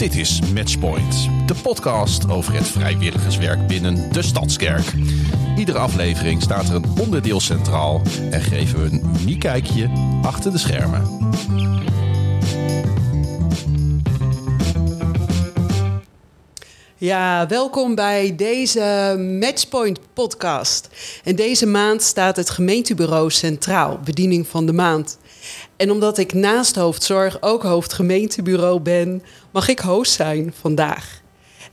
Dit is Matchpoint, de podcast over het vrijwilligerswerk binnen de Stadskerk. Iedere aflevering staat er een onderdeel centraal en geven we een uniek kijkje achter de schermen. Ja, welkom bij deze Matchpoint podcast. En deze maand staat het gemeentebureau centraal, bediening van de maand. En omdat ik naast hoofdzorg ook hoofdgemeentebureau ben, mag ik host zijn vandaag.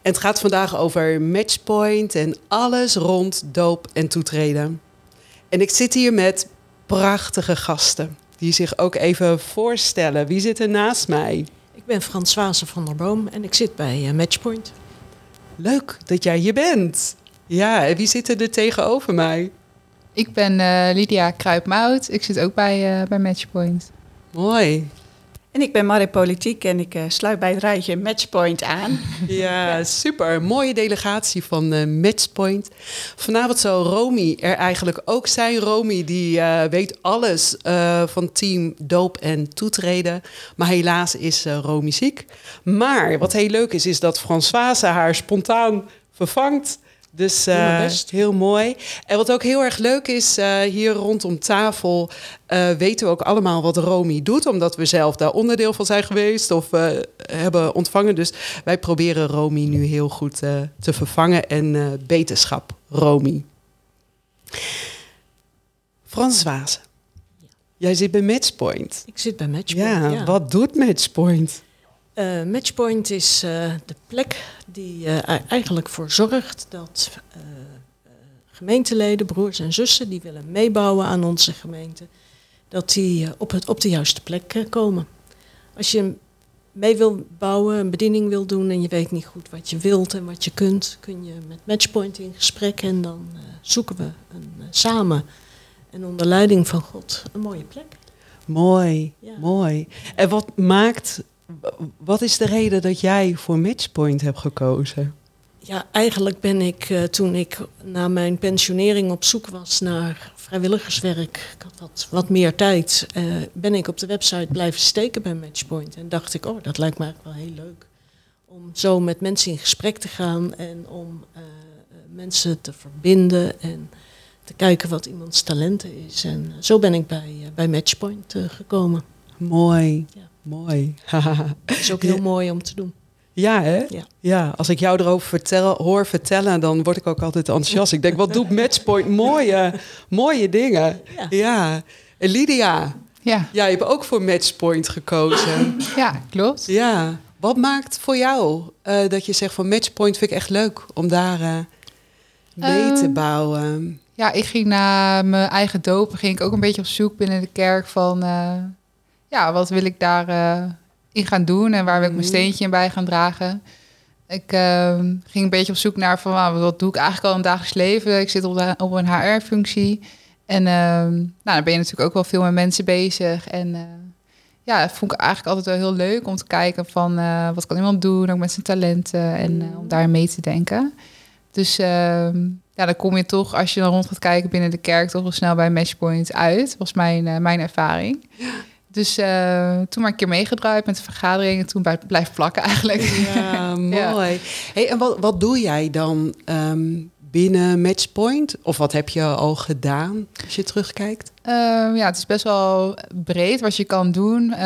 En het gaat vandaag over Matchpoint en alles rond doop en toetreden. En ik zit hier met prachtige gasten die zich ook even voorstellen. Wie zit er naast mij? Ik ben Françoise van der Boom en ik zit bij uh, Matchpoint. Leuk dat jij hier bent. Ja, en wie zit er tegenover mij? Ik ben uh, Lydia Kruipmout. Ik zit ook bij, uh, bij Matchpoint. Mooi. En ik ben Marie Politiek en ik uh, sluit bij het rijtje Matchpoint aan. Ja, super. Mooie delegatie van uh, Matchpoint. Vanavond zal Romy er eigenlijk ook zijn. Romy die uh, weet alles van team doop en toetreden. Maar helaas is Romy ziek. Maar wat heel leuk is, is dat Françoise haar spontaan vervangt. Dus uh, heel mooi. En wat ook heel erg leuk is, uh, hier rondom tafel uh, weten we ook allemaal wat Romy doet, omdat we zelf daar onderdeel van zijn geweest of hebben ontvangen. Dus wij proberen Romy nu heel goed te vervangen en beterschap, Romy. Françoise, ja. jij zit bij Matchpoint. Ik zit bij Matchpoint. Ja, ja. wat doet Matchpoint? Uh, Matchpoint is uh, de plek die uh, eigenlijk voor zorgt dat gemeenteleden, broers en zussen die willen meebouwen aan onze gemeente, dat die op, het, op de juiste plek komen. Als je mee wil bouwen, een bediening wil doen en je weet niet goed wat je wilt en wat je kunt, kun je met Matchpoint in gesprek en dan zoeken we een, samen en onder leiding van God een mooie plek. Mooi, ja. mooi. En wat maakt wat is de reden dat jij voor Matchpoint hebt gekozen? Ja, eigenlijk ben ik uh, toen ik na mijn pensionering op zoek was naar vrijwilligerswerk, ik had wat, wat meer tijd, uh, ben ik op de website blijven steken bij Matchpoint. En dacht ik, oh, dat lijkt me eigenlijk wel heel leuk. Om zo met mensen in gesprek te gaan en om uh, mensen te verbinden en te kijken wat iemands talenten is. En zo ben ik bij, bij Matchpoint gekomen. Mooi. Ja. Mooi. Het is ook heel mooi om te doen. Ja, hè? Ja. ja. Als ik jou erover vertel, hoor vertellen, dan word ik ook altijd enthousiast. Ik denk, wat doet Matchpoint? Mooie, mooie dingen. Ja. ja. En Lydia, ja. jij hebt ook voor Matchpoint gekozen. Ja, klopt. Ja. Wat maakt voor jou uh, dat je zegt van Matchpoint vind ik echt leuk om daar uh, mee um, te bouwen? Ja, ik ging na mijn eigen doop, ging ik ook een beetje op zoek binnen de kerk van... Uh, ja, wat wil ik daar uh, in gaan doen en waar wil ik mijn mhm. steentje in bij gaan dragen. Ik uh, ging een beetje op zoek naar van nou, wat doe ik eigenlijk al in het dagelijks leven. Ik zit op, de, op een HR-functie. En uh, nou, dan ben je natuurlijk ook wel veel met mensen bezig. En uh, ja, dat vond ik eigenlijk altijd wel heel leuk om te kijken van uh, wat kan iemand doen, ook met zijn talenten en om daar mee te denken. Dus ehm, ja, dan kom je toch, als je dan rond gaat kijken binnen de kerk, toch wel snel bij Matchpoint uit. was mijn, mijn ervaring. Dus uh, toen maar een keer meegedraaid met de vergadering en toen bij, blijft plakken eigenlijk. Ja, mooi. Hey, en wat, wat doe jij dan um, binnen Matchpoint? Of wat heb je al gedaan als je terugkijkt? Uh, ja, het is best wel breed wat je kan doen. Uh,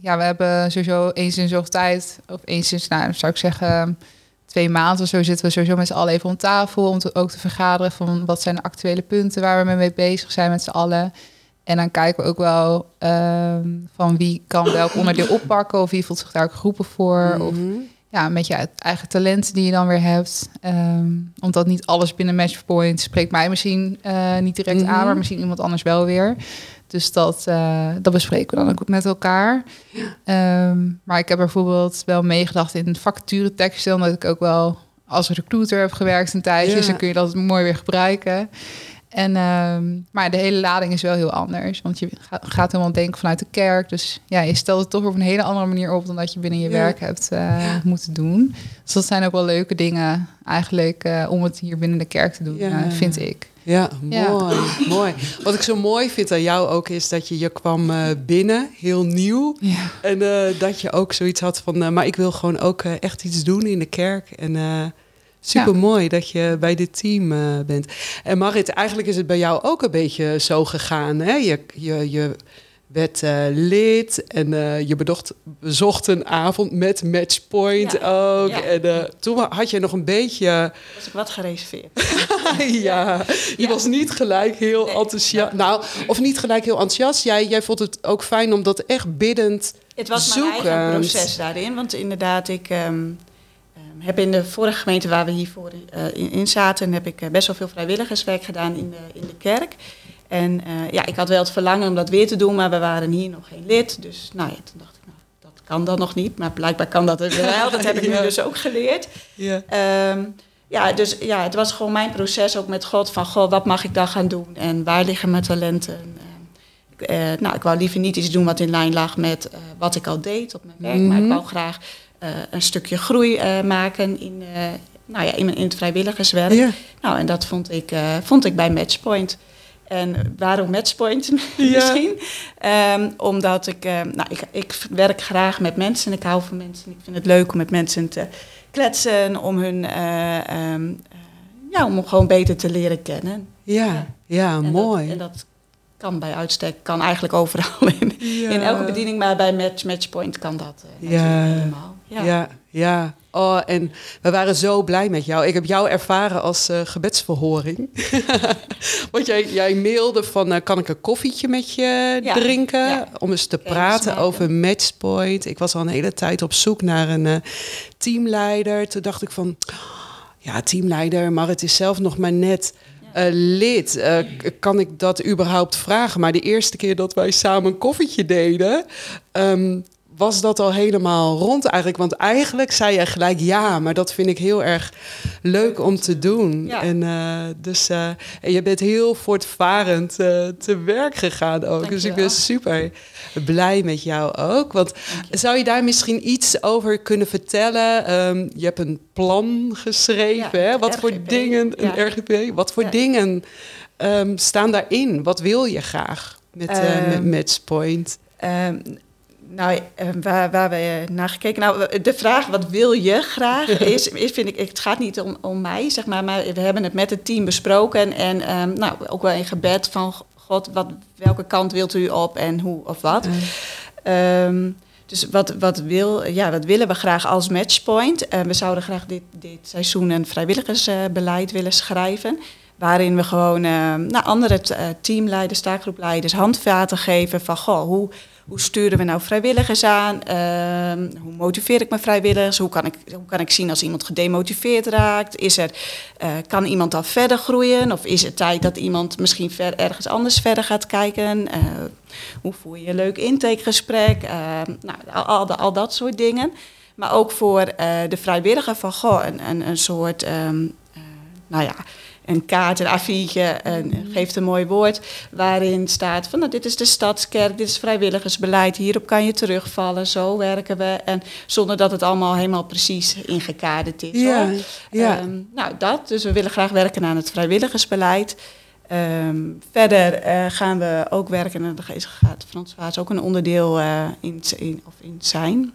ja, we hebben sowieso eens in zoveel tijd, of eens in, nou, zou ik zeggen, twee maanden of zo zitten we sowieso met z'n allen even om tafel om te, ook te vergaderen van wat zijn de actuele punten waar we mee bezig zijn met z'n allen. En dan kijken we ook wel um, van wie kan welk onderdeel oppakken of wie voelt zich daar ook geroepen voor. Mm -hmm. Of ja, met je eigen talenten die je dan weer hebt. Um, omdat niet alles binnen Matchpoint spreekt mij misschien uh, niet direct mm -hmm. aan, maar misschien iemand anders wel weer. Dus dat, uh, dat bespreken we dan ook met elkaar. Um, maar ik heb bijvoorbeeld wel meegedacht in vacature teksten, omdat ik ook wel als recruiter heb gewerkt een tijdje. Ja. Dus dan kun je dat mooi weer gebruiken. En, ehm, maar de hele lading is wel heel anders. Want je gaat, helemaal denken vanuit de kerk. Dus ja, je stelt het toch op een hele andere manier op dan dat je binnen je Ja. werk hebt eh, moeten doen. Dus dat zijn ook wel leuke dingen eigenlijk eh, om het hier binnen de kerk te doen, Ja. eh, vind ik. Ja, mooi, mooi. Wat ik zo mooi vind aan jou ook is dat je, je kwam binnen, heel nieuw. En dat je ook zoiets had van, maar ik wil gewoon ook echt iets doen in de kerk. En super mooi dat je bij dit team eh, bent. En Marit, eigenlijk is het bij jou ook een beetje zo gegaan. Hè? Je, je, je werd eh, lid en eh, je bedocht, bezocht een avond met Matchpoint Ja. ook. Ja. En toen had je nog een beetje... Was ik wat gereserveerd. ja, je was niet gelijk heel Nee. enthousiast. Nou, of niet gelijk heel enthousiast. Jij, jij vond het ook fijn om dat echt biddend... Het was mijn eigen proces daarin. Want inderdaad, ik ehm, heb in de vorige gemeente waar we hiervoor eh, in, in zaten... heb ik eh, best wel veel vrijwilligerswerk gedaan in de, in de kerk. En eh, ja, ik had wel het verlangen om dat weer te doen, maar we waren hier nog geen lid. Dus nou ja, toen dacht ik, nou, dat kan dan nog niet. Maar blijkbaar kan dat wel. Dat heb ik nu dus ook geleerd. Ja. Ehm, ja, dus ja, het was gewoon mijn proces ook met God. Van, God, wat mag ik dan gaan doen? En waar liggen mijn talenten? Nou, ik wou liever niet iets doen wat in lijn lag met wat ik al deed op mijn werk. Maar ik Mhm. wou graag een stukje groei eh, maken in, eh, nou ja, in, in het vrijwilligerswerk. Ja. Nou, en dat vond ik, eh, vond ik bij Matchpoint. En waarom Matchpoint misschien? Ehm, omdat ik, eh, nou, ik, ik werk graag met mensen. Ik hou van mensen. Ik vind het leuk om met mensen te kletsen. Om hun, eh, ehm, eh, ja, om gewoon beter te leren kennen. Ja, ja, En mooi. Dat, en dat kan bij uitstek, kan eigenlijk overal in, ja. in elke bediening. Maar bij Match, Matchpoint kan dat eh, helemaal. Ja. Ja. ja, Oh, en we waren zo blij met jou. Ik heb jou ervaren als eh, gebedsverhoring. Want jij, jij mailde van, eh, kan ik een koffietje met je Ja, drinken? ja. Om eens te praten over Matchpoint. Ik was al een hele tijd op zoek naar een eh, teamleider. Toen dacht ik van, ja, teamleider, maar het is zelf nog maar net... lid, kan ik dat überhaupt vragen? Maar de eerste keer dat wij samen een koffietje deden, ehm, was dat al helemaal rond eigenlijk. Want eigenlijk zei je gelijk ja, maar dat vind ik heel erg leuk om te doen. Ja. En, eh, dus, eh, en je bent heel voortvarend eh, te werk gegaan ook. Dus ik ben super blij met jou ook. Want je. zou je daar misschien iets over kunnen vertellen? Ehm, je hebt een plan geschreven. Ja, hè? Wat voor dingen, een. RGP, wat voor dingen ehm, staan daarin? Wat wil je graag met, eh met Ehm, Matchpoint? Ehm, nou, eh, waar, waar we naar gekeken. Nou, de vraag wat wil je graag is, is vind ik, het gaat niet om, om mij, zeg maar, maar we hebben het met het team besproken en ehm, nou, ook wel in gebed van God, wat, welke kant wilt u op en hoe of wat. Ehm, dus wat, wat, wil, ja, wat willen we graag als matchpoint? Eh, we zouden graag dit, dit seizoen een vrijwilligersbeleid willen schrijven. Waarin we gewoon eh, nou, andere eh, teamleiders, taakgroepleiders handvaten geven van goh, hoe, hoe sturen we nou vrijwilligers aan? Ehm, hoe motiveer ik mijn vrijwilligers? Hoe kan ik, hoe kan ik zien als iemand gedemotiveerd raakt? Is er, eh, kan iemand dan verder groeien? Of is het tijd dat iemand misschien ver, ergens anders verder gaat kijken? Eh, hoe voer je een leuk intakegesprek? Eh, nou, al, al, dat soort dingen. Maar ook voor eh, de vrijwilliger van goh, een, een, een soort, ehm, eh, nou ja, een kaart, een A4'tje, een, geeft een mooi woord, waarin staat van nou, dit is de stadskerk, dit is vrijwilligersbeleid, hierop kan je terugvallen, zo werken we. En zonder dat het allemaal helemaal precies ingekaderd is. Ja, hoor. ja. Ehm, nou, dat. Dus we willen graag werken aan het vrijwilligersbeleid. Ehm, verder eh, gaan we ook werken, en daar gaat Frans Waas ook een onderdeel eh, in, in, of in zijn,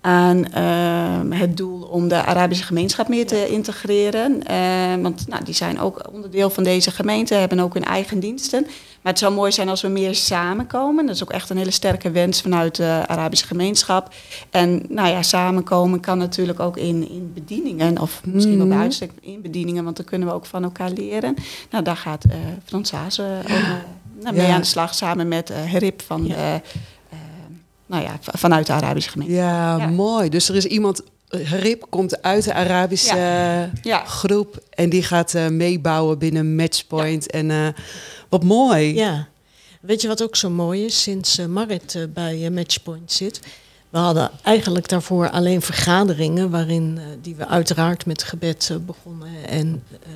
aan ehm, het doel om de Arabische gemeenschap meer te integreren. Ehm, want nou, die zijn ook onderdeel van deze gemeente, hebben ook hun eigen diensten. Maar het zou mooi zijn als we meer samenkomen. Dat is ook echt een hele sterke wens vanuit de Arabische gemeenschap. En nou ja, samenkomen kan natuurlijk ook in, in bedieningen, of misschien wel bij Mhm. uitstek in bedieningen, want dan kunnen we ook van elkaar leren. Nou, daar gaat eh eh, nou, mee aan de slag, samen met eh Herip van Ja. Nou ja, vanuit de Arabische gemeente. Ja, Ja. mooi. Dus er is iemand, Rip komt uit de Arabische Ja. groep en die gaat eh, meebouwen binnen Matchpoint. En eh, wat mooi. Ja. Weet je wat ook zo mooi is? Sinds eh, Marit bij Matchpoint zit. We hadden eigenlijk daarvoor alleen vergaderingen... waarin die we uiteraard met gebed begonnen en eh,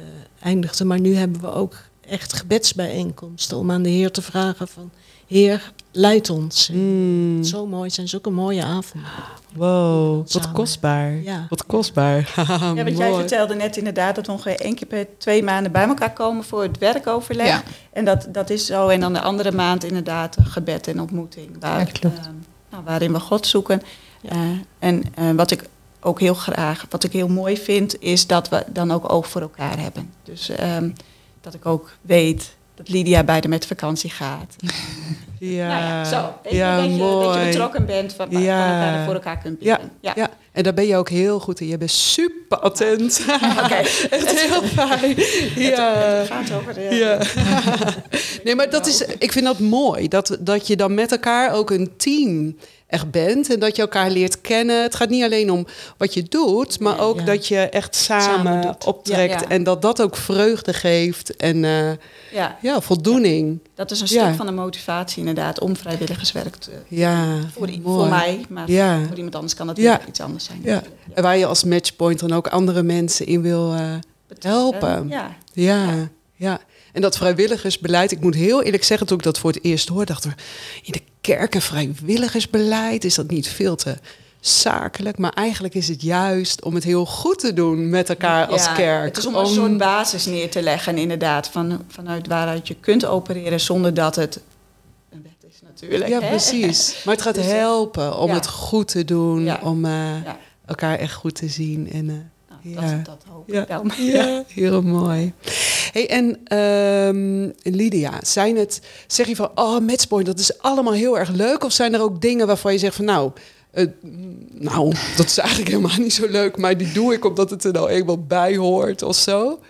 eindigden. Maar nu hebben we ook echt gebedsbijeenkomsten om aan de Heer te vragen van Heer, leid ons. Mm. Zo mooi zijn zulke mooie avonden. Wow, wat Samen. kostbaar. Ja. Wat kostbaar. Ja, want jij vertelde net inderdaad dat we ongeveer één keer per twee maanden bij elkaar komen voor het werkoverleg. Ja. En dat, dat is zo. En dan de andere maand inderdaad gebed en ontmoeting. Waar, Ja, klopt. ehm, nou, waarin we God zoeken. Eh, en eh, wat ik ook heel graag, wat ik heel mooi vind, is dat we dan ook oog voor elkaar hebben. Dus ehm, dat ik ook weet dat Lydia bij de met vakantie gaat. Ja, Nou ja, zo. Je, ja dat, je, mooi. dat je betrokken bent van, van Ja. elkaar en voor elkaar kunt Ja, bieden. ja. En daar ben je ook heel goed in. Je bent super attent. Echt heel fijn. Ja. Het gaat over de, Ja. nee, maar dat is, ik vind dat mooi. Dat, dat je dan met elkaar ook een team echt bent. En dat je elkaar leert kennen. Het gaat niet alleen om wat je doet, maar ook Ja. dat je echt samen, optrekt. Ja, ja. En dat dat ook vreugde geeft. En ja, ja, voldoening. Dat is een Ja. stuk van de motivatie inderdaad om vrijwilligerswerk te Ja, Voor, voor mij, maar Ja. voor iemand anders kan dat Ja. iets anders zijn. Ja. En waar je als matchpoint dan ook andere mensen in wil eh, helpen. Ja. Ja, ja. En dat vrijwilligersbeleid, ik moet heel eerlijk zeggen, toen ik dat voor het eerst hoorde, dacht ik, in de kerken vrijwilligersbeleid, is dat niet veel te zakelijk? Maar eigenlijk is het juist om het heel goed te doen met elkaar als Ja, kerk. Het is om een soort basis neer te leggen, inderdaad, van, vanuit waaruit je kunt opereren zonder dat het een wet is natuurlijk. Ja, hè? precies. Maar het gaat Dus, eh, helpen om ja. het goed te doen, Ja. om eh, elkaar echt goed te zien. En, eh, Nou, Ja. dat, dat hoop ik dan. Ja, heel mooi. Hey, en ehm, Lydia, zijn het, zeg je van, oh, matchpoint, dat is allemaal heel erg leuk? Of zijn er ook dingen waarvan je zegt van, nou, eh, nou, dat is eigenlijk helemaal niet zo leuk, maar die doe ik omdat het er nou eenmaal bij hoort of zo?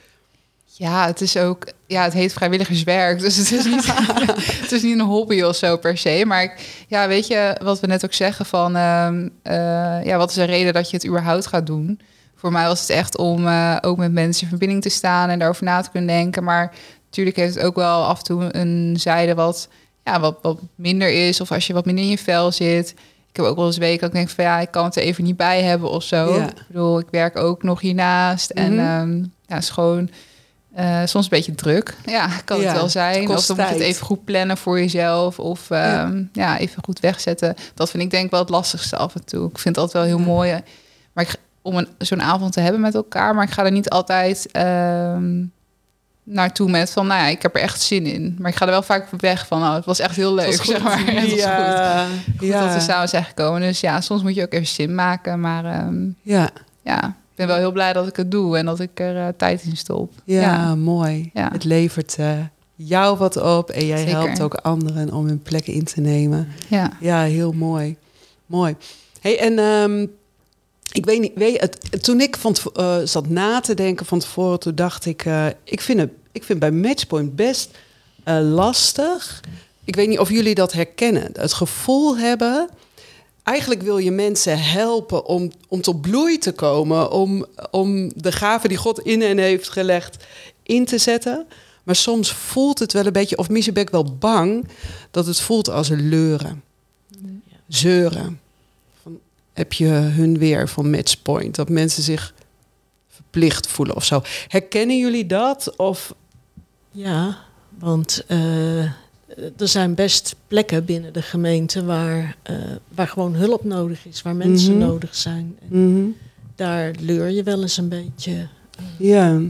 Ja, het is ook, ja, het heet vrijwilligerswerk. Dus het is niet, het is niet een hobby of zo per se. Maar ik, ja, weet je wat we net ook zeggen van, ehm, eh, ja, wat is de reden dat je het überhaupt gaat doen? Voor mij was het echt om eh, ook met mensen in verbinding te staan en daarover na te kunnen denken. Maar natuurlijk heeft het ook wel af en toe een zijde wat, ja, wat, wat minder is. Of als je wat minder in je vel zit. Ik heb ook wel eens weken dat ik denk van ja, ik kan het er even niet bij hebben of zo. Ja. Ik bedoel, ik werk ook nog hiernaast. En Mhm. ehm, ja, het is gewoon eh, soms een beetje druk. Ja, kan Ja, het wel het zijn. Of dan moet je het even goed plannen voor jezelf. Of ehm, ja. even goed wegzetten. Dat vind ik denk ik wel het lastigste af en toe. Ik vind het altijd wel heel mooi. Maar ik, om een, zo'n avond te hebben met elkaar. Maar ik ga er niet altijd ehm, naartoe met van... Nou ja, ik heb er echt zin in. Maar ik ga er wel vaak weg van... Oh, het was echt heel leuk, zeg maar. Het was goed. ja, Goed ja, dat we samen zijn gekomen. Dus ja, soms moet je ook even zin maken. Maar ehm, ja, ja, ik ben wel heel blij dat ik het doe en dat ik er eh, tijd in stop. ja, mooi. Ja. Het levert eh, jou wat op en jij Zeker. helpt ook anderen om hun plek in te nemen. ja. Ja, heel mooi. Mooi. Hey, en ehm, ik weet niet, weet je, het, toen ik van, eh, zat na te denken van tevoren, toen dacht ik, eh, ik, vind het, ik vind bij Matchpoint best eh, lastig. Ik weet niet of jullie dat herkennen. Het gevoel hebben, eigenlijk wil je mensen helpen om, om tot bloei te komen, om, om de gaven die God in hen heeft gelegd in te zetten. Maar soms voelt het wel een beetje, of misschien ben ik wel bang, dat het voelt als een leuren zeuren. Heb je hun weer van matchpoint? Dat mensen zich verplicht voelen of zo. Herkennen jullie dat? Of Ja, want eh, er zijn best plekken binnen de gemeente waar, eh, waar gewoon hulp nodig is, waar mensen Mhm. nodig zijn. En daar leur je wel eens een beetje. ja,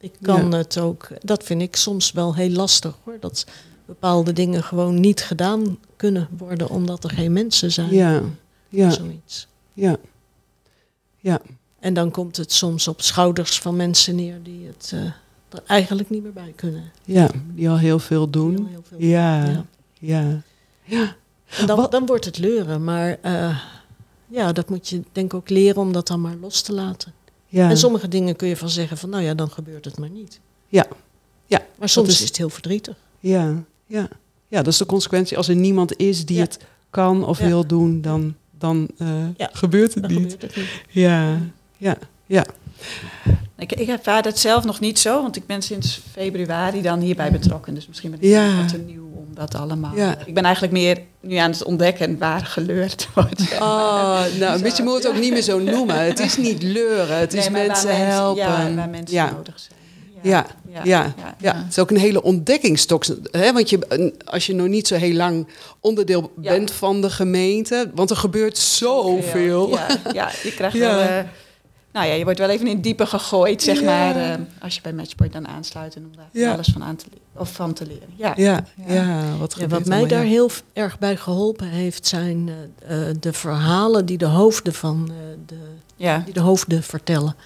Ik kan Ja. het ook, dat vind ik soms wel heel lastig hoor. Dat bepaalde dingen gewoon niet gedaan kunnen worden omdat er geen mensen zijn. ja, ja, Zoiets. ja, ja, En dan komt het soms op schouders van mensen neer die het eh, er eigenlijk niet meer bij kunnen. ja, die al heel veel doen. Heel, heel veel. Ja, Ja. ja, ja, En dan, dan wordt het leuren, maar eh, ja, dat moet je denk ik ook leren om dat dan maar los te laten. ja. En sommige dingen kun je van zeggen van, nou ja, dan gebeurt het maar niet. Ja. Ja, Maar soms is- is... het heel verdrietig. ja, ja. Ja, dat is de consequentie. Als er niemand is die Ja. het kan of Ja. wil doen, dan, dan eh, Ja. gebeurt het Dan niet. gebeurt het niet. Ja, ja, ja. Ik, ik ervaar het zelf nog niet zo, want ik ben sinds februari dan hierbij betrokken. Dus misschien ben ik Ja. wat te nieuw om dat allemaal. Ja. Ik ben eigenlijk meer nu aan het ontdekken waar geleurd wordt. zeg maar. Oh, nou, Zo. weet je moet het ook niet meer zo noemen. Het is niet leuren, het is Nee, waar mensen helpen. Ja, waar mensen nodig zijn. Ja, ja, ja. ja. Het is ook een hele ontdekkingsstok. Hè? Want je, als je nog niet zo heel lang onderdeel bent van de gemeente... want er gebeurt zoveel. Ja, ja, je krijgt wel... Uh, nou ja, je wordt wel even in het diepe gegooid, zeg maar... Uh, als je bij Matchpoint dan aansluit... en om daar alles van, aan te, of van te leren. Ja, ja, ja. wat, wat mij daar heel erg bij geholpen heeft... zijn uh, de verhalen die de hoofden van de, die de hoofden vertellen...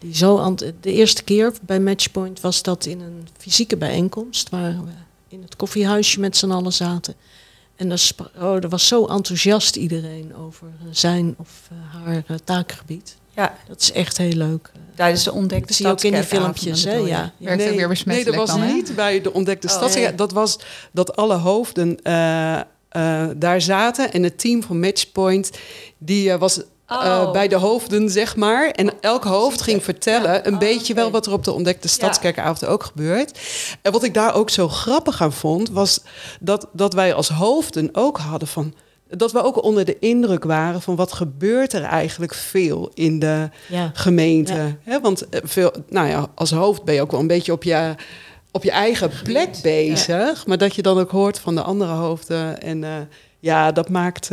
Die zo de eerste keer bij Matchpoint was dat in een fysieke bijeenkomst, waar we in het koffiehuisje met z'n allen zaten. En dat oh, er was zo enthousiast iedereen over zijn of uh, haar uh, taakgebied. Ja. Dat is echt heel leuk. Tijdens de ontdekte Zie je ook in die filmpjes, hè? Ja. Werkt nee, weer besmettelijk Nee, dat was niet bij de ontdekte oh, stad. Dat was dat alle hoofden uh, daar zaten. En het team van Matchpoint, die was eh, oh. bij de hoofden, zeg maar. En elk hoofd ging vertellen een oh, beetje wel wat er op de ontdekte stadskerkavond ook gebeurt. En wat ik daar ook zo grappig aan vond, was dat, dat wij als hoofden ook hadden van dat we ook onder de indruk waren van wat gebeurt er eigenlijk veel in de gemeente. want eh, veel, nou ja, als hoofd ben je ook wel een beetje op je, op je eigen plek bezig. Maar dat je dan ook hoort van de andere hoofden. En uh, ja, dat maakt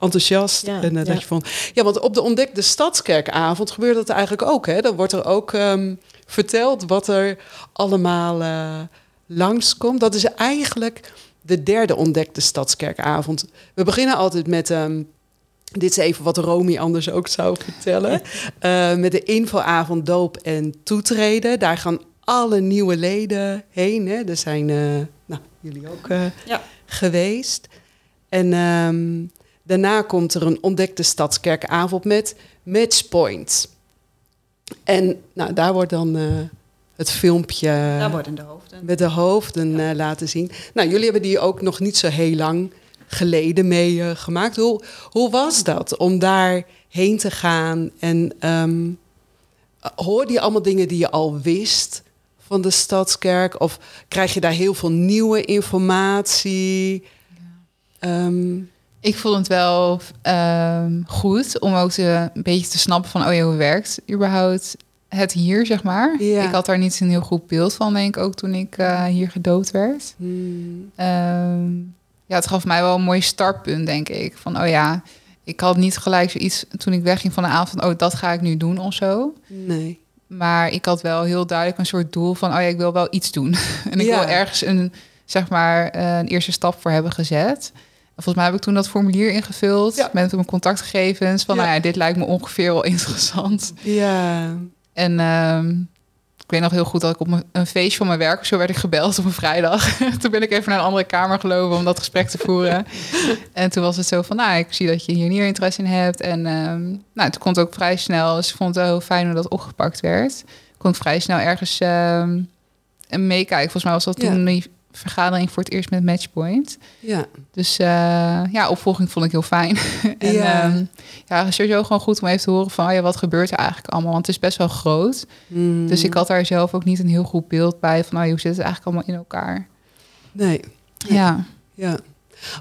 enthousiast. en uh, dat je vond. Ja, want op de ontdekte stadskerkavond gebeurt dat eigenlijk ook. Hè? Dan wordt er ook um, verteld wat er allemaal uh, langskomt. Dat is eigenlijk de derde ontdekte stadskerkavond. We beginnen altijd met. Um, dit is even wat Romy anders ook zou vertellen. Uh, met de infoavond doop en toetreden. Daar gaan alle nieuwe leden heen. Hè? Er zijn nou, jullie ook ja. geweest. En um, Daarna komt er een ontdekte stadskerkavond met Matchpoint. En nou, daar wordt dan uh, het filmpje daar worden de hoofden. met de hoofden uh, laten zien. Nou, jullie hebben die ook nog niet zo heel lang geleden mee uh, gemaakt. Hoe, hoe was dat om daar heen te gaan? En um, hoorde je allemaal dingen die je al wist van de Stadskerk? Of krijg je daar heel veel nieuwe informatie? Ja. Um, ik vond het wel um, goed om ook te, een beetje te snappen van... oh ja, hoe werkt überhaupt het hier, zeg maar. Ja. Ik had daar niet een heel goed beeld van, denk ik, ook toen ik uh, hier gedood werd. Hmm. Um, ja, het gaf mij wel een mooi startpunt, denk ik. Van, oh ja, ik had niet gelijk zoiets toen ik wegging van de avond... oh, dat ga ik nu doen of zo. Nee. Maar ik had wel heel duidelijk een soort doel van... oh ja, ik wil wel iets doen. en ik ja. wil ergens een, zeg maar, een eerste stap voor hebben gezet... Volgens mij heb ik toen dat formulier ingevuld met mijn contactgegevens. Van, nou ja, dit lijkt me ongeveer wel interessant. Ja. En uh, ik weet nog heel goed dat ik op een feestje van mijn werk... zo werd ik gebeld op een vrijdag. toen ben ik even naar een andere kamer gelopen om dat gesprek te voeren. en toen was het zo van, nou, ik zie dat je hier niet interesse in hebt. En um, nou, het komt ook vrij snel. Dus ik vond het heel fijn hoe dat opgepakt werd. Ik kon vrij snel ergens uh, meekijken. Volgens mij was dat toen... Ja vergadering voor het eerst met Matchpoint. Ja. Dus uh, ja, opvolging vond ik heel fijn. en ja. Um, ja, sowieso gewoon goed om even te horen van oh ja, wat gebeurt er eigenlijk allemaal? Want het is best wel groot. Mm. Dus ik had daar zelf ook niet een heel goed beeld bij van oh, hoe zit het eigenlijk allemaal in elkaar? Nee. Ja. Ja.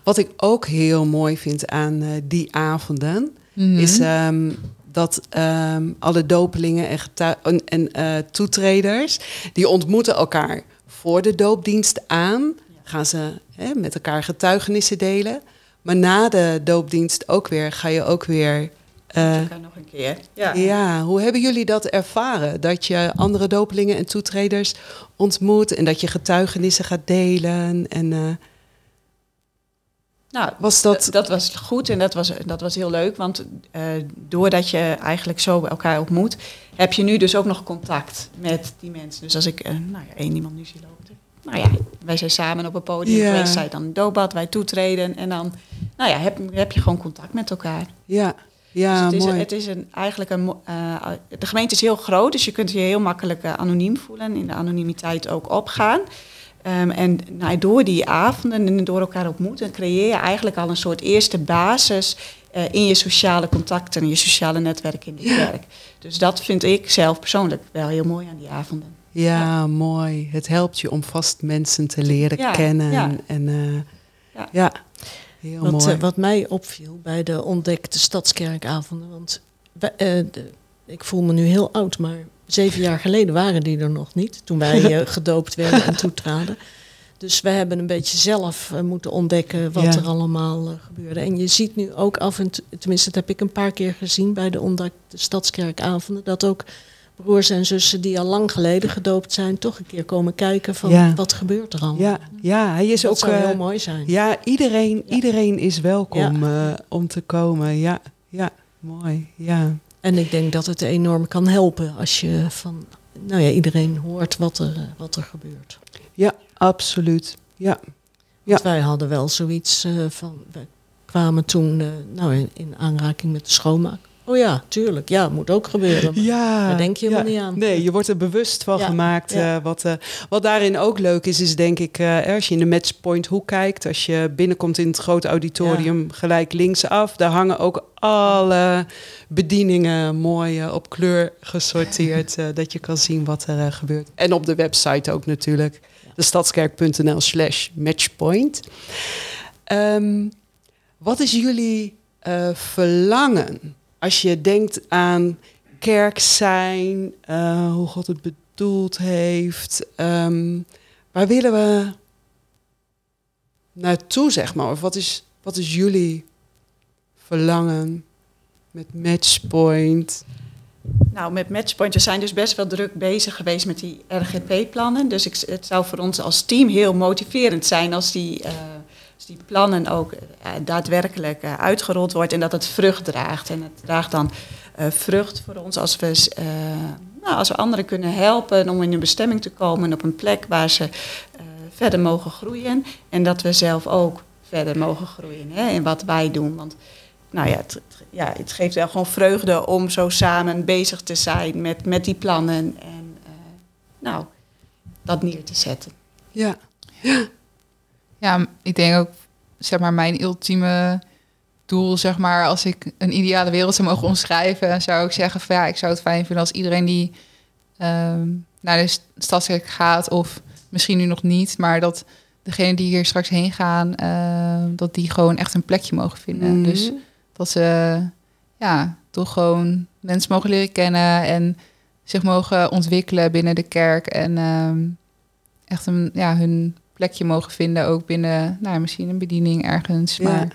Wat ik ook heel mooi vind aan uh, die avonden, mm -hmm. is um, dat um, alle dopelingen en, en, en uh, toetreders, die ontmoeten elkaar voor de doopdienst aan. Gaan ze hè, met elkaar getuigenissen delen. Maar na de doopdienst ook weer, ga je ook weer. Uh, nog een keer. Ja. ja, hoe hebben jullie dat ervaren? Dat je andere dopelingen en toetreders ontmoet en dat je getuigenissen gaat delen. En, uh, nou, was dat... dat was goed en dat was, dat was heel leuk. Want uh, doordat je eigenlijk zo elkaar ontmoet, heb je nu dus ook nog contact met die mensen. Dus als ik uh, nou ja, één iemand nu zie lopen. Nou ja, wij zijn samen op een podium ja. geweest. Zij dan doopbad, wij toetreden. En dan nou ja, heb, heb je gewoon contact met elkaar. Ja, ja, dus het mooi. Is, het is een, eigenlijk een. Uh, de gemeente is heel groot, dus je kunt je heel makkelijk uh, anoniem voelen. In de anonimiteit ook opgaan. Um, en nou, door die avonden en door elkaar ontmoeten, creëer je eigenlijk al een soort eerste basis uh, in je sociale contacten en je sociale netwerk in de kerk. Dus dat vind ik zelf persoonlijk wel heel mooi aan die avonden. Ja, ja. mooi. Het helpt je om vast mensen te leren ja, kennen. Ja. En uh, ja. ja. heel wat, mooi. Uh, wat mij opviel bij de ontdekte stadskerkavonden, want uh, de, ik voel me nu heel oud, maar Zeven jaar geleden waren die er nog niet, toen wij eh, gedoopt werden en toetraden. Dus we hebben een beetje zelf eh, moeten ontdekken wat Ja. er allemaal eh, gebeurde. En je ziet nu ook af en toe, tenminste dat heb ik een paar keer gezien bij de ontdekte stadskerkavonden, dat ook broers en zussen die al lang geleden gedoopt zijn, toch een keer komen kijken van Ja. wat gebeurt er allemaal. Ja, ja hij is dat ook. zou heel mooi zijn. Ja, iedereen, Ja. iedereen is welkom om te komen. Ja, ja, mooi. Ja. En ik denk dat het enorm kan helpen als je van nou ja, iedereen hoort wat er, eh, wat er gebeurt. ja, absoluut. Ja, Want wij hadden wel zoiets eh, van, we kwamen toen eh, nou, in, in aanraking met de schoonmaak. Oh ja, tuurlijk, ja, moet ook gebeuren. Ja. Daar denk je ja. helemaal niet aan. Nee, je wordt er bewust van Ja, gemaakt. ja. eh, wat, eh, wat daarin ook leuk is, is denk ik, eh, als je in de matchpoint hoe kijkt, als je binnenkomt in het grote auditorium, gelijk linksaf, daar hangen ook alle bedieningen mooi op kleur gesorteerd, dat je kan zien wat er gebeurt. En op de website ook natuurlijk, de stadskerk.nl slash matchpoint. Ehm, wat is jullie verlangen als je denkt aan kerk zijn, eh, hoe God het bedoeld heeft? ehm, waar willen we naartoe, zeg maar? Of wat is, wat is jullie verlangen met Matchpoint? Nou, met Matchpoint, we zijn dus best wel druk bezig geweest met die RGP-plannen. Dus ik, het zou voor ons als team heel motiverend zijn als die, eh, als die plannen ook eh, daadwerkelijk eh, uitgerold wordt en dat het vrucht draagt. En het draagt dan eh, vrucht voor ons als we, nou, als we anderen kunnen helpen om in een bestemming te komen op een plek waar ze verder mogen groeien. En dat we zelf ook verder mogen groeien hè, in wat wij doen. Want nou ja, het, ja, het geeft wel gewoon vreugde om zo samen bezig te zijn met, met die plannen en nou, dat neer te zetten. Ja, Ja, ik denk ook, zeg maar, mijn ultieme doel, zeg maar, als ik een ideale wereld zou mogen omschrijven, zou ik zeggen van ja, ik zou het fijn vinden als iedereen die ehm, naar de st- stadskerk gaat, of misschien nu nog niet, maar dat degene die hier straks heen gaan, ehm, dat die gewoon echt een plekje mogen vinden. Mhm. Dus dat ze ja, toch gewoon mensen mogen leren kennen en zich mogen ontwikkelen binnen de kerk. En ehm, echt een, ja, hun plekje mogen vinden, ook binnen nou, misschien een bediening ergens. Ja. Maar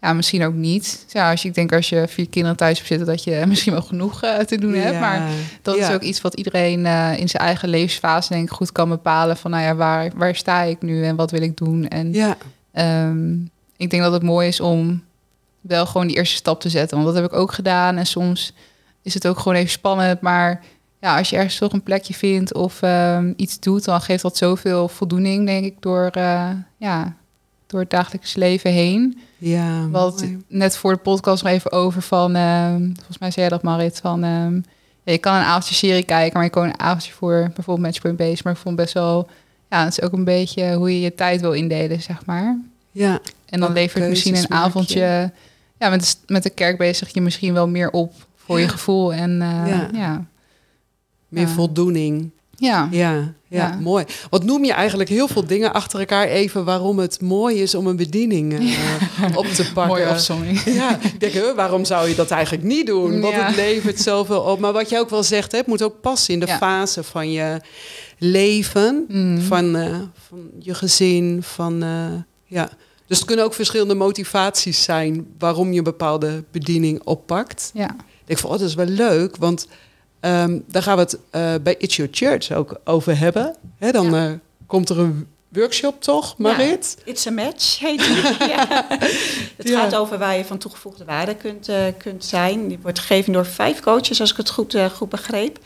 ja, misschien ook niet. Ja, als je, ik denk als je vier kinderen thuis hebt zitten, dat je misschien wel genoeg eh, te doen hebt. Maar dat ja. is ook iets wat iedereen eh, in zijn eigen levensfase denk ik goed kan bepalen. Van nou ja, waar, waar sta ik nu en wat wil ik doen? En Ja, Ehm, ik denk dat het mooi is om wel gewoon die eerste stap te zetten. Want dat heb ik ook gedaan. En soms is het ook gewoon even spannend. Maar ja, als je ergens toch een plekje vindt of ehm, iets doet, dan geeft dat zoveel voldoening, denk ik, door, eh, ja, door het dagelijks leven heen. ja. Het net voor de podcast nog even over van, ehm, volgens mij zei jij dat Marit, van ehm, ja, je kan een avondje serie kijken, maar je kan een avondje voor bijvoorbeeld Matchpoint Base. Maar ik vond best wel, ja, het is ook een beetje hoe je je tijd wil indelen, zeg maar. Ja, En dan levert misschien een avondje, ja, met de, met de kerk bezig je misschien wel meer op voor je gevoel. En eh, Ja. ja. Meer voldoening. Ja. Ja, ja, Ja. mooi. Wat noem je eigenlijk heel veel dingen achter elkaar even waarom het mooi is om een bediening eh, op te pakken? mooie afzomming. Ja, ik denk, hè, waarom zou je dat eigenlijk niet doen? Want Ja. het levert zoveel op. Maar wat je ook wel zegt, hè, het moet ook passen in de fase van je leven, Mm. van, eh, van je gezin, van eh, ja. Dus het kunnen ook verschillende motivaties zijn waarom je een bepaalde bediening oppakt. Ja. Ik denk van, oh, dat is wel leuk, want ehm, daar gaan we het eh, bij It's Your Church ook over hebben. Dan Ja. eh, komt er een workshop, toch, Marit? It's a match, heet die. ja. Het Ja. gaat over waar je van toegevoegde waarde kunt, eh, kunt zijn. Die wordt gegeven door vijf coaches, als ik het goed, goed begreep.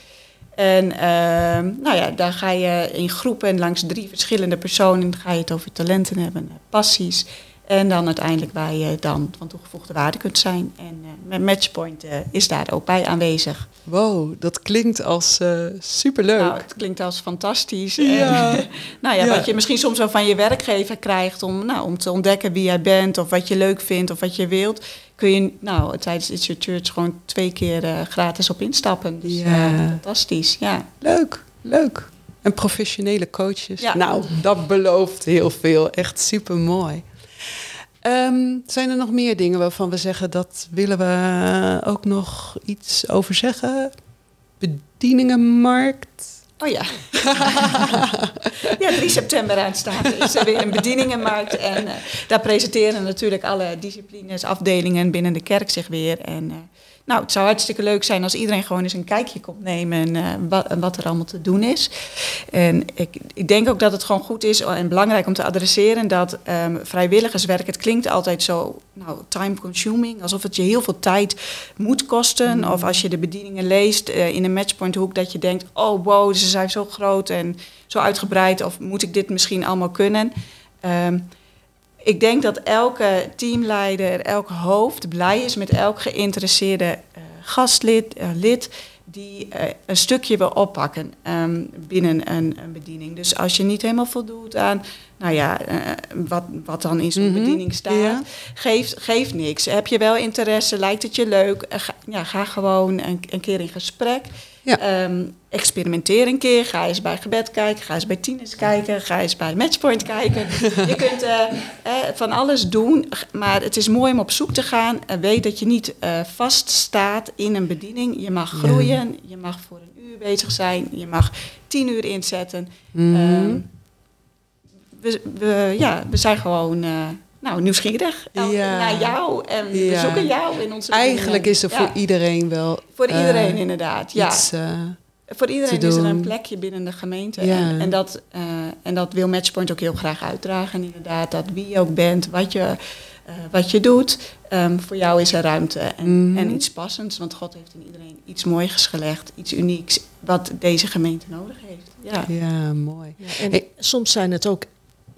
En ehm, nou ja, daar ga je in groepen langs drie verschillende personen... ga je het over talenten hebben, passies... En dan uiteindelijk waar je dan van toegevoegde waarde kunt zijn. En met Matchpoint eh, is daar ook bij aanwezig. Wow, dat klinkt als eh, superleuk. Nou, het klinkt als fantastisch. Ja. En, nou ja, Ja. wat je misschien soms wel van je werkgever krijgt om, nou, om te ontdekken wie jij bent of wat je leuk vindt of wat je wilt, kun je nou, tijdens It's Your Church gewoon twee keer gratis op instappen. Dus Ja. fantastisch, ja. Leuk, leuk. En professionele coaches. Ja. Nou, dat belooft heel veel. Echt super mooi. Zijn er nog meer dingen waarvan we zeggen dat willen we ook nog iets over zeggen? bedieningenmarkt. Oh ja. ja, 3 september aanstaande is er weer een bedieningenmarkt. En uh, daar presenteren natuurlijk alle disciplines, afdelingen binnen de kerk zich weer. En uh, nou, het zou hartstikke leuk zijn als iedereen gewoon eens een kijkje komt nemen uh, wat, wat, er allemaal te doen is. En ik, ik, denk ook dat het gewoon goed is en belangrijk om te adresseren dat um, vrijwilligerswerk, het klinkt altijd zo nou, time consuming, alsof het je heel veel tijd moet kosten. Mm. Of als je de bedieningen leest uh, in een matchpoint hoek, dat je denkt, oh wow, ze zijn zo groot en zo uitgebreid, of moet ik dit misschien allemaal kunnen? Um, ik denk dat elke teamleider, elk hoofd blij is met elk geïnteresseerde uh, gastlid, uh, lid die uh, een stukje wil oppakken um, binnen een, een, bediening. Dus als je niet helemaal voldoet aan, nou ja, wat, wat dan in zo'n mm -hmm. bediening staat, ja. geeft, geeft niks. Heb je wel interesse, lijkt het je leuk, ga, ja, ga gewoon een, een keer in gesprek. Ja. Um, experimenteer een keer. Ga eens bij gebed kijken. Ga eens bij tieners kijken. Ga eens bij Matchpoint kijken. je kunt uh, eh, van alles doen. Maar het is mooi om op zoek te gaan. En weet dat je niet uh, vaststaat in een bediening. Je mag groeien. Ja. Je mag voor een uur bezig zijn. Je mag tien uur inzetten. Mm. Um, we, we, ja, we zijn gewoon... Nou, nieuwsgierig ja. naar jou en ja. we zoeken jou in onze Eigenlijk is er voor ja. iedereen wel... Voor iedereen uh, inderdaad, ja. Iets, uh, voor iedereen is er een plekje binnen de gemeente. En, en, dat, uh, en dat wil Matchpoint ook heel graag uitdragen. Inderdaad, dat wie je ook bent, wat je, wat je doet. Um, voor jou is er ruimte en, mm. en iets passends. Want God heeft in iedereen iets moois gelegd, iets unieks... wat deze gemeente nodig heeft. Ja, ja mooi. en hey. soms zijn het ook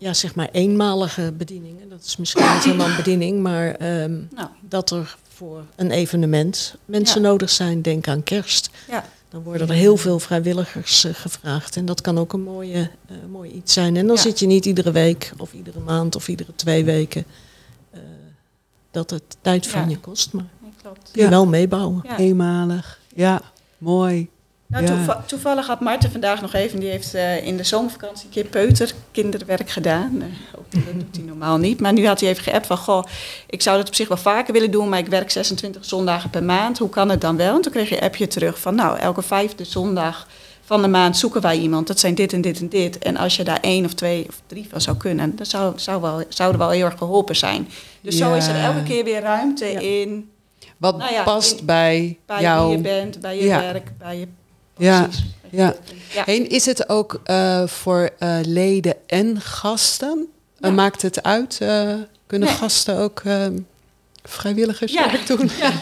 ja, zeg maar eenmalige bedieningen. Dat is misschien niet helemaal een bediening, maar um, nou. dat er voor een evenement mensen ja. nodig zijn. Denk aan kerst. Ja. Dan worden er heel veel vrijwilligers uh, gevraagd. En dat kan ook een mooie, uh, mooi iets zijn. En dan ja. zit je niet iedere week of iedere maand of iedere twee weken uh, dat het tijd van je kost. Maar klopt. je wel meebouwen. Eenmalig. Ja, mooi. Nou, toeval, toevallig had Marten vandaag nog even, die heeft uh, in de zomervakantie een keer peuter kinderwerk gedaan. Uh, dat doet hij normaal niet. Maar nu had hij even geappt van, goh, ik zou dat op zich wel vaker willen doen, maar ik werk 26 zondagen per maand. Hoe kan het dan wel? En toen kreeg je een appje terug van, nou, elke vijfde zondag van de maand zoeken wij iemand. Dat zijn dit en dit en dit. En als je daar één of twee of drie van zou kunnen, dan zou, zou wel, zouden wel heel erg geholpen zijn. Dus ja. zo is er elke keer weer ruimte ja. in... Wat nou past in, bij, bij jou. wie je bent, bij je werk, bij je ja, ja. ja. En is het ook uh, voor uh, leden en gasten? Ja. Uh, maakt het uit? eh, kunnen nee. gasten ook vrijwilligerswerk ja. doen? Ja.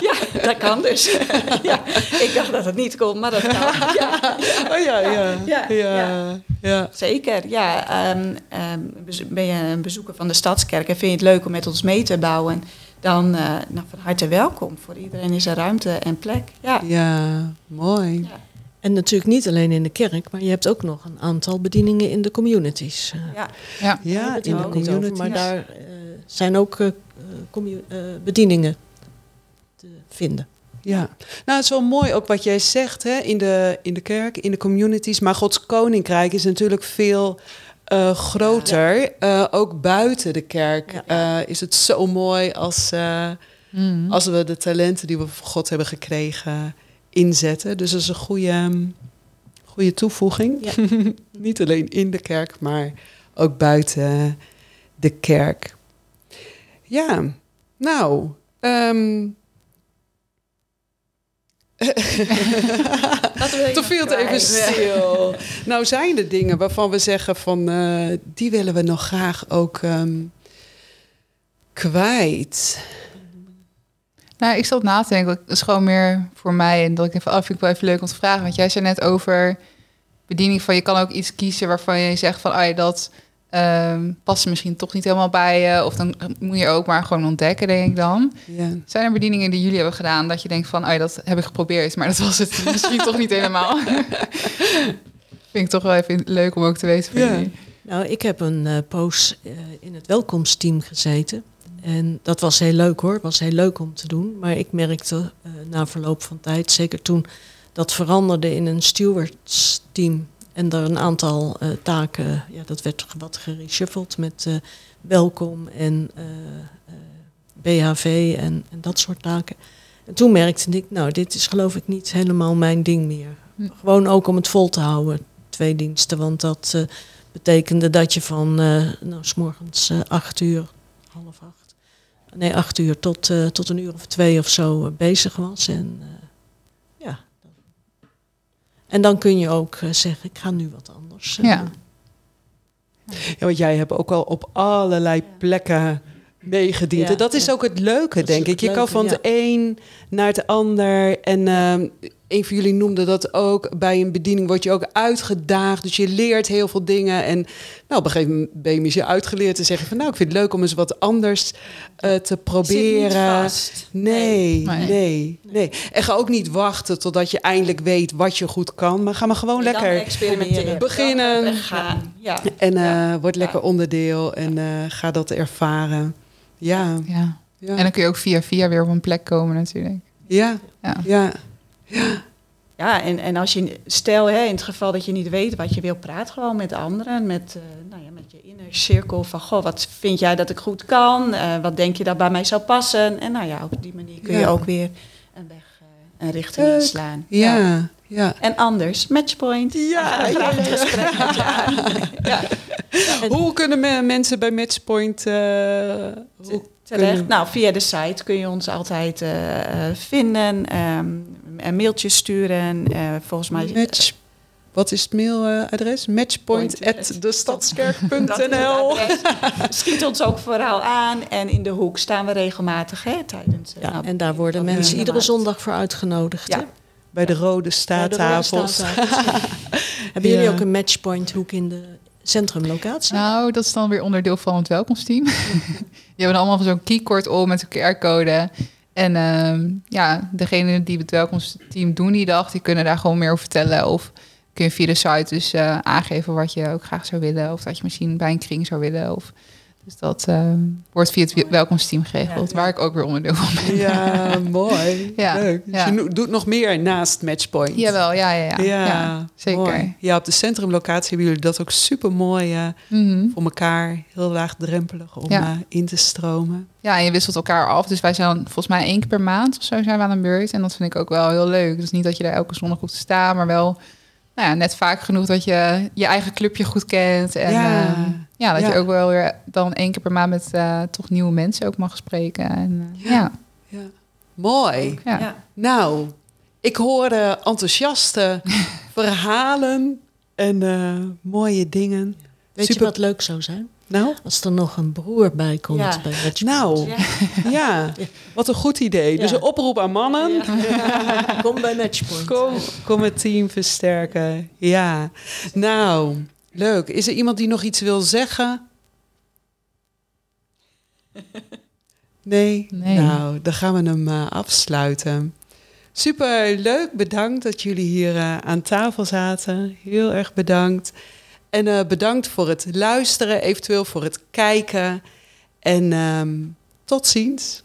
ja, dat kan dus. ja. Ik dacht dat het niet kon, maar dat kan. Ja. Oh ja, ja. ja. ja. ja. Zeker, ja. Um, um, ben je een bezoeker van de Stadskerk en vind je het leuk om met ons mee te bouwen... dan uh, nou, van harte welkom. Voor iedereen is er ruimte en plek. Ja, ja mooi. Ja. En natuurlijk niet alleen in de kerk, maar je hebt ook nog een aantal bedieningen in de communities. Ja, ja. ja in de communities. Maar daar uh, zijn ook uh, bedieningen te vinden. Ja, nou het is wel mooi ook wat jij zegt hè, in, de, in de kerk, in de communities. Maar Gods koninkrijk is natuurlijk veel uh, groter. Uh, ook buiten de kerk uh, is het zo mooi als, mm. als we de talenten die we van God hebben gekregen inzetten. Dus dat is een goede, goede toevoeging. Niet alleen in de kerk, maar ook buiten de kerk. Ja, nou. Um, Toen viel het even stil. nou zijn er dingen waarvan we zeggen van uh, die willen we nog graag ook um, kwijt. Nou, ik zat na te denken, dat is gewoon meer voor mij en dat ik even af vind ik wel even leuk om te vragen, want jij zei net over bediening van je kan ook iets kiezen waarvan je zegt van, ah dat um, past misschien toch niet helemaal bij je. Of dan moet je ook maar gewoon ontdekken, denk ik dan. Ja. Zijn er bedieningen die jullie hebben gedaan dat je denkt van, oh ja, dat heb ik geprobeerd, maar dat was het misschien toch niet helemaal. Vind ik toch wel even leuk om ook te weten van ja. jullie. Nou, ik heb een uh, poos uh, in het welkomsteam gezeten. En dat was heel leuk hoor, was heel leuk om te doen. Maar ik merkte uh, na verloop van tijd, zeker toen dat veranderde in een stewardsteam en er een aantal uh, taken, ja, dat werd wat gereshuffeld met uh, welkom en uh, BHV en, en, dat soort taken. En toen merkte ik, nou, dit is geloof ik niet helemaal mijn ding meer. Hm. Gewoon ook om het vol te houden, twee diensten. Want dat betekende dat je van, nou, s morgens acht uur, half acht, nee, acht uur tot, tot een uur of twee of zo bezig was. En. En dan kun je ook zeggen, ik ga nu wat anders ja. Ja, want jij hebt ook al op allerlei plekken meegediend. Ja, dat is ja. ook het leuke, Dat denk ik. Je kan van ja. het een naar het ander. En ehm, een van jullie noemde dat ook. Bij een bediening word je ook uitgedaagd. Dus je leert heel veel dingen. En nou, op een gegeven moment ben je misschien uitgeleerd te zeggen van... nou, ik vind het leuk om eens wat anders eh, te proberen. Zit niet vast. Nee, nee, Nee. nee, En ga ook niet wachten totdat je eindelijk weet wat je goed kan. Maar ga maar gewoon Dan lekker experimenteren. beginnen. Dan gaan. Ja. en eh Ja. word lekker Ja. onderdeel en eh, ga dat ervaren. Ja, Ja. ja, En dan kun je ook via via weer op een plek komen natuurlijk. ja, Ja. Ja. Ja, en, en als je, stel hè, in het geval dat je niet weet wat je wil, praat gewoon met anderen. Met, eh, nou ja, met je inner cirkel van, goh, wat vind jij dat ik goed kan? Eh, wat denk je dat bij mij zou passen? En nou ja, op die manier kun je Ja. ook weer een weg, eh, een richting inslaan. Ja, ja. En anders, matchpoint. Ja, ja, ja. Hoe kunnen me- mensen bij Matchpoint... terecht. Nou, via de site kun je ons altijd vinden. ehm, een mailtje sturen. eh, volgens mij... Match, wat is het mailadres? Matchpoint Point at Dat is destadskerk.nl het adres. Schiet ons ook vooral aan. En in de hoek staan we regelmatig hè, tijdens... eh, Ja, nou, en daar worden mensen iedere zondag voor uitgenodigd. Ja. hè? Bij de rode staattafels. Hebben jullie Ja. ook een matchpoint hoek in de centrumlocatie? Nou, dat is dan weer onderdeel van het welkomsteam. Die hebben allemaal zo'n keycord om met een QR-code. En ehm, ja, degene die het welkomsteam doen die dag, die kunnen daar gewoon meer over vertellen. Of kun je via de site dus eh, aangeven wat je ook graag zou willen. Of dat je misschien bij een kring zou willen. Of, dus dat ehm, wordt via het welkomsteam geregeld, Ja. waar ik ook weer onderdeel van ben. Ja, mooi. Ja, Leuk. Dus ja. je doet nog meer naast Matchpoint. Jawel, ja, ja, ja. Ja, ja, zeker. mooi. Ja, op de centrumlocatie hebben jullie dat ook super mooi Mhm. voor elkaar. Heel laagdrempelig om Ja. eh, in te stromen. Ja, en je wisselt elkaar af. Dus wij zijn volgens mij één keer per maand of zo zijn we aan een beurt. En dat vind ik ook wel heel leuk. Dus niet dat je daar elke zondag op te staan, maar wel nou ja, net vaak genoeg dat je je eigen clubje goed kent. En Ja. ja, ja dat Ja. je ook wel weer dan één keer per maand met eh, toch nieuwe mensen ook mag spreken. En, eh, Ja. ja. Ja. Mooi. Ja. Ja. Nou, ik hoor eh, enthousiaste verhalen en eh, mooie dingen. Weet Super. je wat leuk zou zijn? Nou, Als er nog een broer bij komt Ja. bij Matchpoint. nou, Ja. ja, wat een goed idee. Dus een oproep aan mannen. Kom bij Matchpoint. Kom, kom het team versterken. Ja, nou, leuk. Is er iemand die nog iets wil zeggen? Nee? Nee. Nou, dan gaan we hem eh, afsluiten. Super leuk, bedankt dat jullie hier eh, aan tafel zaten. Heel erg bedankt. En eh, bedankt voor het luisteren, eventueel voor het kijken. En ehm, tot ziens.